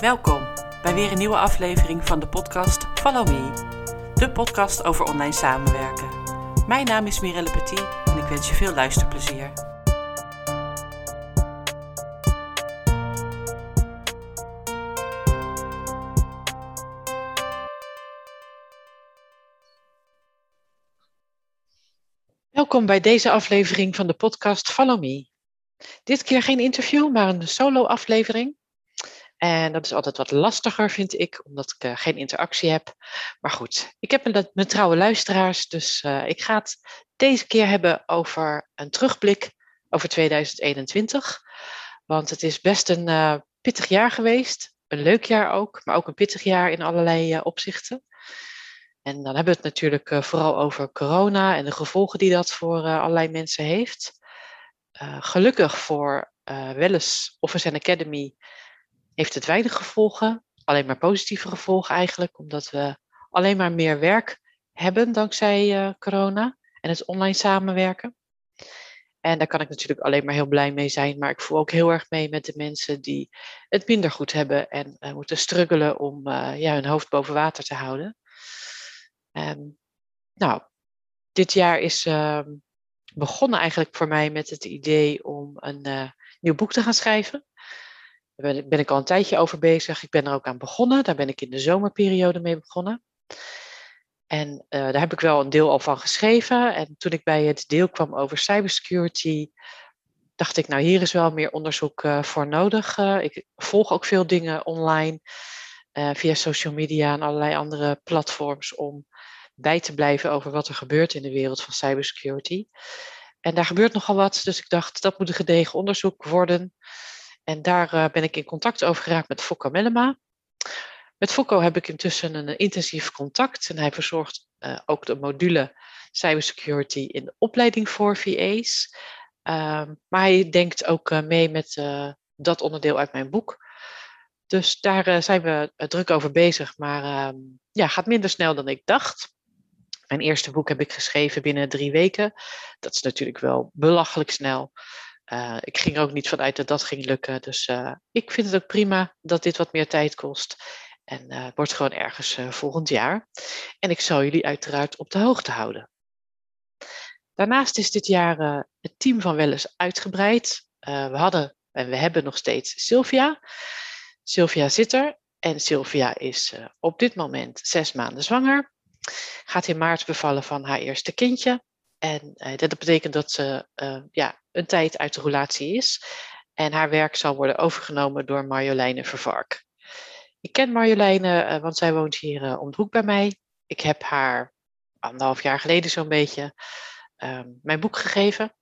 Welkom bij weer een nieuwe aflevering van de podcast Follow Me, de podcast over online samenwerken. Mijn naam is Mirelle Petit en ik wens je veel luisterplezier. Welkom bij deze aflevering van de podcast Follow Me. Dit keer geen interview, maar een solo-aflevering. En dat is altijd wat lastiger, vind ik, omdat ik uh, geen interactie heb. Maar goed, ik heb mijn, mijn trouwe luisteraars, dus uh, ik ga het deze keer hebben over een terugblik over 2021. Want het is best een uh, pittig jaar geweest. Een leuk jaar ook, maar ook een pittig jaar in allerlei opzichten. En dan hebben we het natuurlijk vooral over corona en de gevolgen die dat voor allerlei mensen heeft. gelukkig voor Welles Office Academy heeft het weinig gevolgen, alleen maar positieve gevolgen eigenlijk, omdat we alleen maar meer werk hebben dankzij uh, corona en het online samenwerken. En daar kan ik natuurlijk alleen maar heel blij mee zijn, maar ik voel ook heel erg mee met de mensen die het minder goed hebben en uh, moeten struggelen om uh, ja, hun hoofd boven water te houden. Um, nou, dit jaar is ehm, begonnen eigenlijk voor mij met het idee om een nieuw boek te gaan schrijven. Daar ben ik al een tijdje over bezig. Ik ben er ook aan begonnen. Daar ben ik in de zomerperiode mee begonnen. En uh, daar heb ik wel een deel al van geschreven. En toen ik bij het deel kwam over cybersecurity, dacht ik, nou hier is wel meer onderzoek uh, voor nodig. Uh, ik volg ook veel dingen online via social media en allerlei andere platforms om bij te blijven over wat er gebeurt in de wereld van cybersecurity. En daar gebeurt nogal wat, dus ik dacht dat moet een gedegen onderzoek worden. En daar uh, ben ik in contact over geraakt met Fokko Mellema. Met Fokko heb ik intussen een intensief contact en hij verzorgt uh, ook de module cybersecurity in de opleiding voor VA's. Um, maar hij denkt ook mee met dat onderdeel uit mijn boek. Dus daar zijn we druk over bezig, maar uh, ja, gaat minder snel dan ik dacht. Mijn eerste boek heb ik geschreven binnen drie weken. Dat is natuurlijk wel belachelijk snel. Uh, ik ging er ook niet vanuit dat dat ging lukken. Dus uh, ik vind het ook prima dat dit wat meer tijd kost. En uh, wordt gewoon ergens volgend jaar. En ik zal jullie uiteraard op de hoogte houden. Daarnaast is dit jaar het team van Welles uitgebreid. we hadden en we hebben nog steeds Sylvia. Sylvia zit er. En Sylvia is op dit moment zes maanden zwanger. Gaat in maart bevallen van haar eerste kindje. En uh, dat betekent dat ze uh, ja, een tijd uit de relatie is. En haar werk zal worden overgenomen door Marjoleine Vervark. Ik ken Marjoleine, uh, want zij woont hier om de hoek bij mij. Ik heb haar anderhalf jaar geleden zo'n beetje ehm, mijn boek gegeven.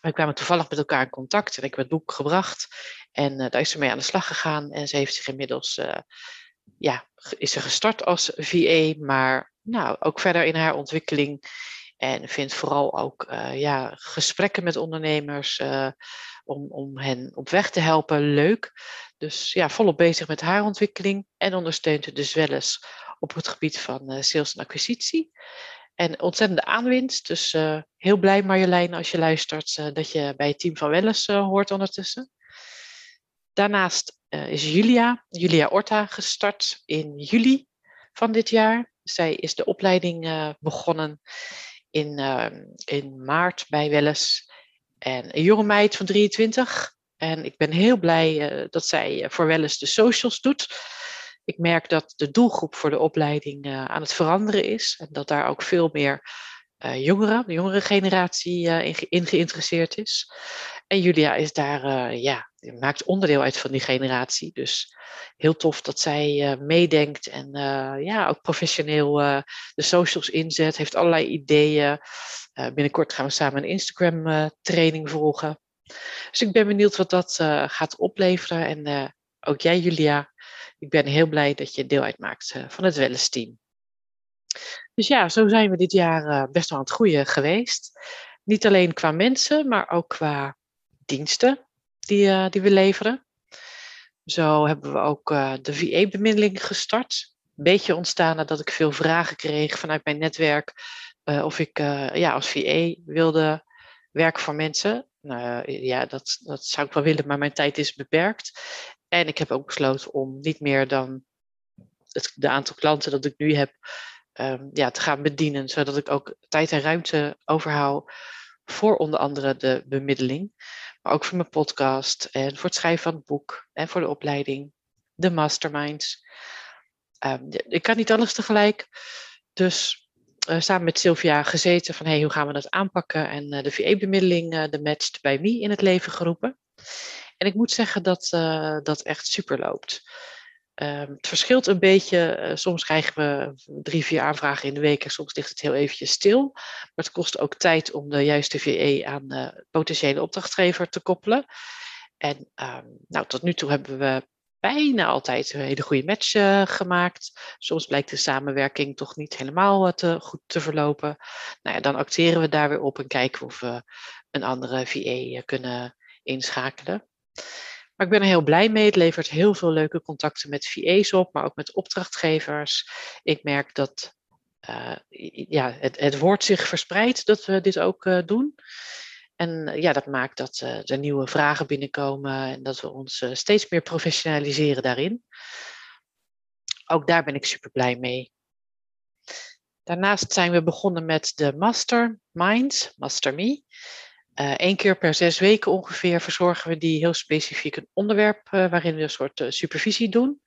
We kwamen toevallig met elkaar in contact en ik heb het boek gebracht. En daar is ze mee aan de slag gegaan. En ze heeft zich inmiddels, ja, is ze gestart als VA, maar nou, ook verder in haar ontwikkeling en vind vooral ook uh, ja, gesprekken met ondernemers uh, om, om hen op weg te helpen leuk. Dus ja, volop bezig met haar ontwikkeling en ondersteunt dus wel eens op het gebied van uh, sales en acquisitie. En ontzettende aanwinst. Dus heel blij Marjolein als je luistert dat je bij het team van Welles hoort ondertussen. Daarnaast is Julia, Julia Orta, gestart in juli van dit jaar. Zij is de opleiding begonnen in, uh, in maart bij Welles. En een jonge meid van 23. En ik ben heel blij uh, dat zij eh, voor Welles de socials doet. Ik merk dat de doelgroep voor de opleiding uh, aan het veranderen is. En dat daar ook veel meer jongeren, de jongere generatie in, in, geïnteresseerd is. En Julia is daar, ja, maakt onderdeel uit van die generatie. Dus heel tof dat zij uh, meedenkt en uh, ja, ook professioneel uh, de socials inzet. Heeft allerlei ideeën. binnenkort gaan we samen een Instagram training volgen. Dus ik ben benieuwd wat dat gaat opleveren. En ook jij, Julia, ik ben heel blij dat je deel uitmaakt van het Welles team. Dus ja, zo zijn we dit jaar best wel aan het groeien geweest. Niet alleen qua mensen, maar ook qua diensten die, die we leveren. Zo hebben we ook uh, de VA-bemiddeling gestart. Een beetje ontstaan nadat ik veel vragen kreeg vanuit mijn netwerk uh, of ik ja, als VA wilde werken voor mensen. Nou ja, dat, dat zou ik wel willen, maar mijn tijd is beperkt. En ik heb ook besloten om niet meer dan het de aantal klanten dat ik nu heb um, ja, te gaan bedienen, zodat ik ook tijd en ruimte overhoud voor onder andere de bemiddeling, maar ook voor mijn podcast en voor het schrijven van het boek en voor de opleiding, de masterminds. Um, ik kan niet alles tegelijk, dus uh, samen met Sylvia gezeten van hey, hoe gaan we dat aanpakken en uh, de VE-bemiddeling, uh, de Matched bij Me, in het leven geroepen. En ik moet zeggen dat dat echt super loopt. Um, het verschilt een beetje. Uh, soms krijgen we drie, vier aanvragen in de week en soms ligt het heel eventjes stil. Maar het kost ook tijd om de juiste VE aan de potentiële opdrachtgever te koppelen. En um, nou, tot nu toe hebben we bijna altijd een hele goede match uh, gemaakt. Soms blijkt de samenwerking toch niet helemaal te, goed te verlopen. Nou ja, dan acteren we daar weer op en kijken of we een andere VE kunnen inschakelen. Maar ik ben er heel blij mee. Het levert heel veel leuke contacten met VA's op, maar ook met opdrachtgevers. Ik merk dat uh, ja, het, het woord zich verspreidt dat we dit ook uh, doen. En uh, ja, dat maakt dat er nieuwe vragen binnenkomen en dat we ons steeds meer professionaliseren daarin. Ook daar ben ik super blij mee. Daarnaast zijn we begonnen met de Master Minds, Master Me. Eén eh, keer per zes weken ongeveer verzorgen we die heel specifiek een onderwerp uh, waarin we een soort uh, supervisie doen.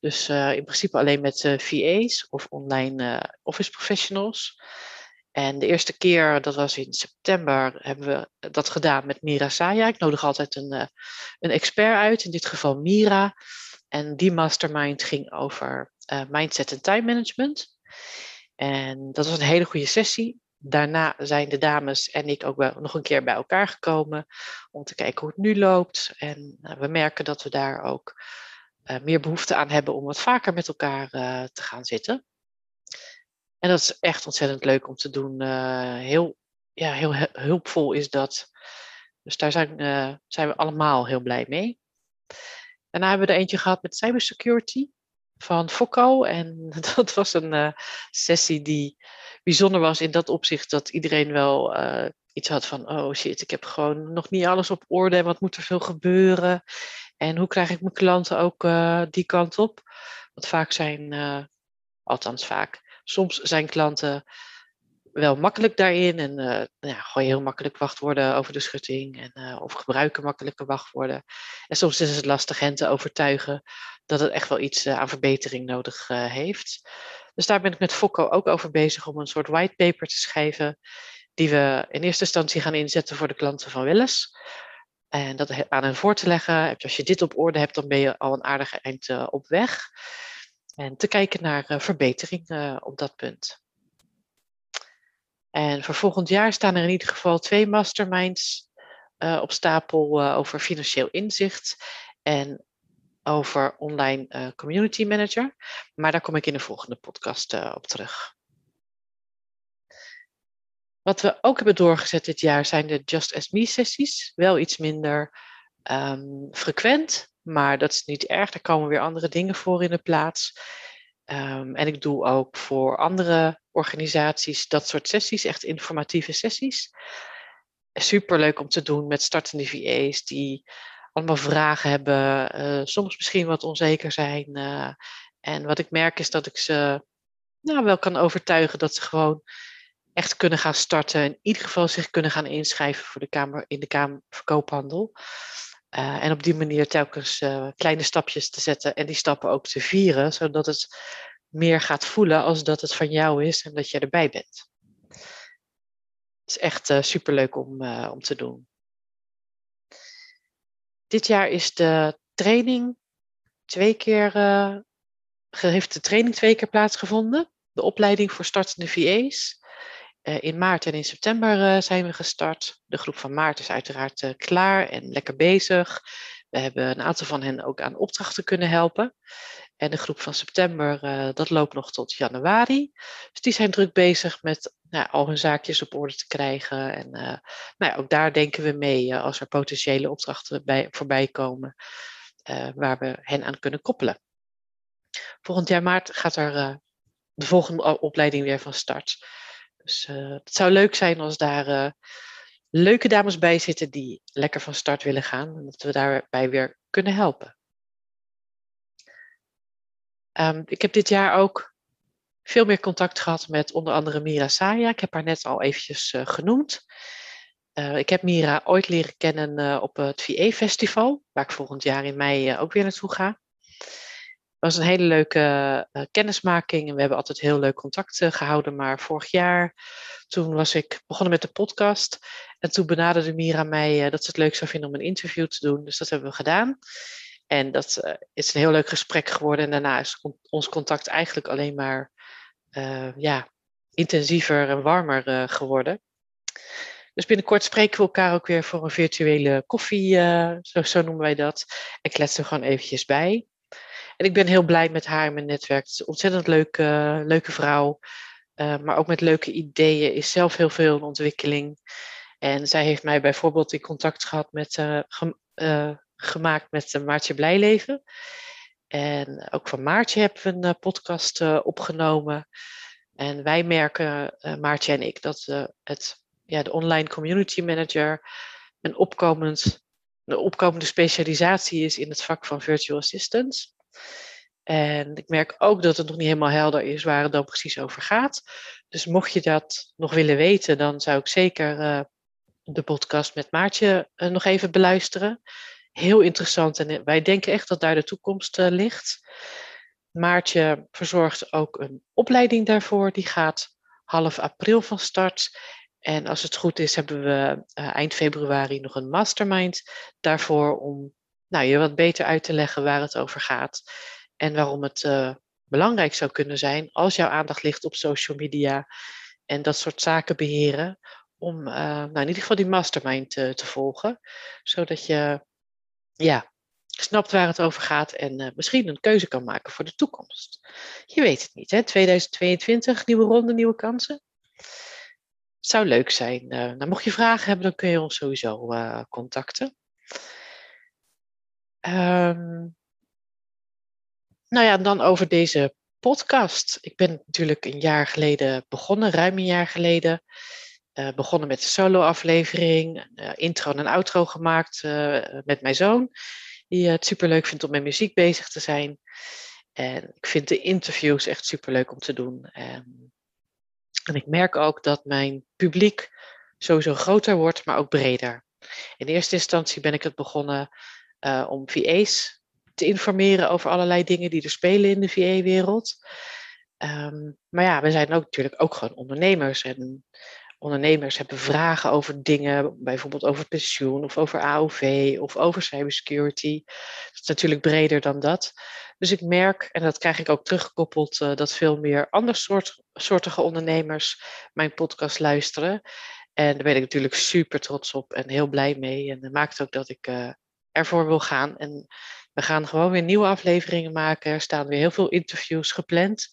Dus in principe alleen met VA's of online office professionals. En de eerste keer, dat was in september, hebben we dat gedaan met Mira Saya. Ik nodig altijd een, een expert uit, in dit geval Mira. En die mastermind ging over mindset en time management. En dat was een hele goede sessie daarna zijn de dames en ik ook wel nog een keer bij elkaar gekomen om te kijken hoe het nu loopt. En uh, we merken dat we daar ook uh, meer behoefte aan hebben om wat vaker met elkaar uh, te gaan zitten. En dat is echt ontzettend leuk om te doen. heel, ja, heel hulpvol is dat. Dus daar zijn, zijn we allemaal heel blij mee. Daarna hebben we er eentje gehad met cybersecurity van Focco. En dat was een sessie die bijzonder was in dat opzicht dat iedereen wel uh, iets had van, oh shit, ik heb gewoon nog niet alles op orde en wat moet er veel gebeuren? En hoe krijg ik mijn klanten ook uh, die kant op? Want vaak zijn, althans vaak, soms zijn klanten wel makkelijk daarin en uh, ja, gooi heel makkelijk wachtwoorden over de schutting en, uh, of gebruiken makkelijke wachtwoorden. En soms is het lastig hen te overtuigen dat het echt wel iets uh, aan verbetering nodig heeft. Dus daar ben ik met Fokko ook over bezig om een soort whitepaper te schrijven, die we in eerste instantie gaan inzetten voor de klanten van Welles. En dat aan hen voor te leggen. Als je dit op orde hebt, dan ben je al een aardige eind op weg. En te kijken naar verbetering op dat punt. En voor volgend jaar staan er in ieder geval twee masterminds uh, op stapel uh, over financieel inzicht en over online uh, community manager. Maar daar kom ik in de volgende podcast op terug. Wat we ook hebben doorgezet dit jaar zijn de Just As Me sessies. Wel iets minder um, frequent, maar dat is niet erg. Er komen weer andere dingen voor in de plaats. Um, en ik doe ook voor andere organisaties dat soort sessies, echt informatieve sessies. Super leuk om te doen met startende VA's die allemaal vragen hebben, uh, soms misschien wat onzeker zijn. Uh, en wat ik merk is dat ik ze nou, wel kan overtuigen dat ze gewoon echt kunnen gaan starten. In ieder geval zich kunnen gaan inschrijven voor de kamer, in de Kamer Verkoophandel. Uh, en op die manier telkens uh, kleine stapjes te zetten en die stappen ook te vieren, zodat het meer gaat voelen als dat het van jou is en dat je erbij bent. Het is echt uh, superleuk om, om te doen. Dit jaar is de training twee keer, heeft de training twee keer plaatsgevonden. De opleiding voor startende VA's. Uh, in maart en in september uh, zijn we gestart. De groep van maart is uiteraard uh, klaar en lekker bezig. We hebben een aantal van hen ook aan opdrachten kunnen helpen. En de groep van september, dat loopt nog tot januari. Dus die zijn druk bezig met nou, al hun zaakjes op orde te krijgen. En nou ook daar denken we mee als er potentiële opdrachten bij, voorbij komen, waar we hen aan kunnen koppelen. Volgend jaar maart gaat er de volgende opleiding weer van start. Dus eh, het zou leuk zijn als daar eh, leuke dames bij zitten die lekker van start willen gaan. En dat we daarbij weer kunnen helpen. Ehm, ik heb dit jaar ook veel meer contact gehad met onder andere Mira Saya. Ik heb haar net al eventjes eh, genoemd. Ik heb Mira ooit leren kennen op het VE-festival, waar ik volgend jaar in mei ook weer naartoe ga. Was een hele leuke kennismaking en we hebben altijd heel leuk contact gehouden. Maar vorig jaar, toen was ik begonnen met de podcast. En toen benaderde Mira mij dat ze het leuk zou vinden om een interview te doen. Dus dat hebben we gedaan. En dat is een heel leuk gesprek geworden. En daarna is ons contact eigenlijk alleen maar ja, intensiever en warmer geworden. Dus binnenkort spreken we elkaar ook weer voor een virtuele koffie, zo, zo, noemen wij dat. En kletsen gewoon eventjes bij. En ik ben heel blij met haar en mijn netwerk. Het is een ontzettend leuke, leuke vrouw. maar ook met leuke ideeën. Is zelf heel veel in ontwikkeling. En zij heeft mij bijvoorbeeld in contact gehad met, gemaakt met Maartje Blijleven. En ook van Maartje hebben we een eh, podcast opgenomen. En wij merken, Maartje en ik, dat het, ja, de online community manager een, opkomend, een opkomende specialisatie is in het vak van virtual assistants. En ik merk ook dat het nog niet helemaal helder is waar het dan precies over gaat. Dus mocht je dat nog willen weten, dan zou ik zeker de podcast met Maartje nog even beluisteren heel interessant en wij denken echt dat daar de toekomst ligt. Maartje verzorgt ook een opleiding daarvoor. Die gaat half april van start. En als het goed is, hebben we eind februari nog een mastermind daarvoor om nou, je wat beter uit te leggen waar het over gaat. En waarom het uh, belangrijk zou kunnen zijn als jouw aandacht ligt op social media en dat soort zaken beheren. Om nou, in ieder geval die mastermind te volgen. Zodat je ja, snapt waar het over gaat en uh, misschien een keuze kan maken voor de toekomst. Je weet het niet, hè? 2022, nieuwe ronde, nieuwe kansen. Zou leuk zijn. Nou, mocht je vragen hebben, dan kun je ons sowieso uh, contacten. Um, nou ja, dan over deze podcast. Ik ben natuurlijk een jaar geleden begonnen, ruim een jaar geleden. Uh, begonnen met de solo-aflevering, uh, intro en outro gemaakt uh, met mijn zoon, die het superleuk vindt om met muziek bezig te zijn. En ik vind de interviews echt superleuk om te doen. En, en ik merk ook dat mijn publiek sowieso groter wordt, maar ook breder. In eerste instantie ben ik het begonnen om VA's te informeren over allerlei dingen die er spelen in de VA-wereld. Um, maar ja, we zijn ook natuurlijk ook gewoon ondernemers. En ondernemers hebben vragen over dingen, bijvoorbeeld over pensioen of over AOV of over cybersecurity. Dat is natuurlijk breder dan dat. Dus ik merk, en dat krijg ik ook teruggekoppeld, uh, dat veel meer andersoortige ondernemers mijn podcast luisteren. En daar ben ik natuurlijk super trots op en heel blij mee. En dat maakt ook dat ik uh, ervoor wil gaan. En we gaan gewoon weer nieuwe afleveringen maken. Er staan weer heel veel interviews gepland.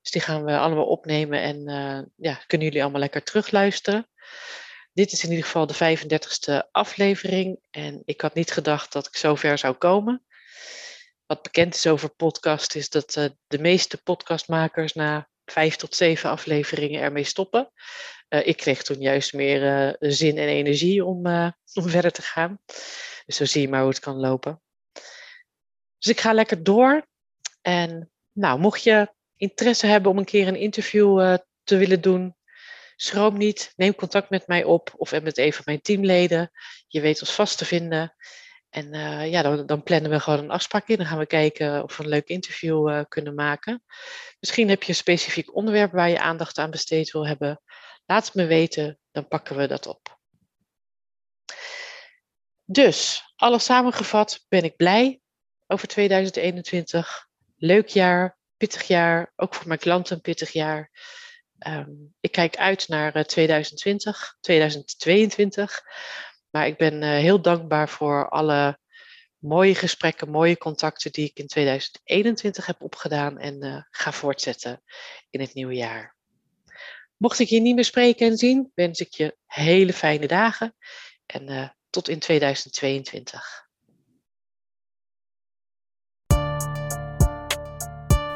Dus die gaan we allemaal opnemen en uh, ja, kunnen jullie allemaal lekker terugluisteren. Dit is in ieder geval de 35ste aflevering en ik had niet gedacht dat ik zo ver zou komen. Wat bekend is over podcast is dat uh, de meeste podcastmakers na vijf tot zeven afleveringen ermee stoppen. Uh, ik kreeg toen juist meer zin en energie om, om verder te gaan. Dus zo zie je maar hoe het kan lopen. Dus ik ga lekker door. En nou, mocht je interesse hebben om een keer een interview uh, te willen doen, schroom niet. Neem contact met mij op of met een van mijn teamleden. Je weet ons vast te vinden. En uh, ja, dan, dan, plannen we gewoon een afspraak in. Dan gaan we kijken of we een leuk interview uh, kunnen maken. Misschien heb je een specifiek onderwerp waar je aandacht aan besteed wil hebben. Laat het me weten, dan pakken we dat op. Dus, alles samengevat ben ik blij over 2021. Leuk jaar, pittig jaar, ook voor mijn klanten een pittig jaar. Um, ik kijk uit naar 2020, eh, 2022. Maar ik ben uh, heel dankbaar voor alle mooie gesprekken, mooie contacten die ik in 2021 heb opgedaan en uh, ga voortzetten in het nieuwe jaar. Mocht ik je niet meer spreken en zien, wens ik je hele fijne dagen en tot in 2022.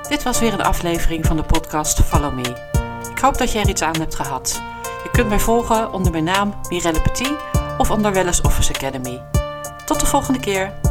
Dit was weer een aflevering van de podcast Follow Me. Ik hoop dat je er iets aan hebt gehad. Je kunt mij volgen onder mijn naam Mirelle Petit of onder Wellness Office Academy. Tot de volgende keer.